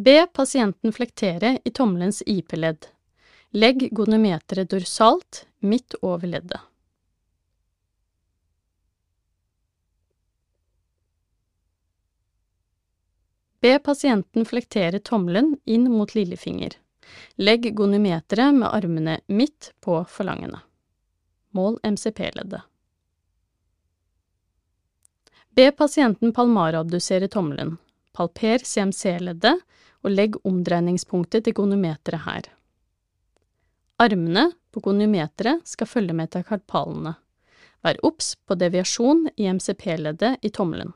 Be pasienten flektere i tommelens IP-ledd. Legg gonometeret dorsalt midt over leddet. Be pasienten flektere tommelen inn mot lillefinger. Legg gonometeret med armene midt på forlangene. Mål MCP-leddet. Be pasienten palmarabdusere tommelen. Palper CMC-leddet og legg omdreiningspunktet til goniometeret her. Armene på goniometeret skal følge metakarpalene. Vær obs på deviasjon i MCP-leddet i tommelen.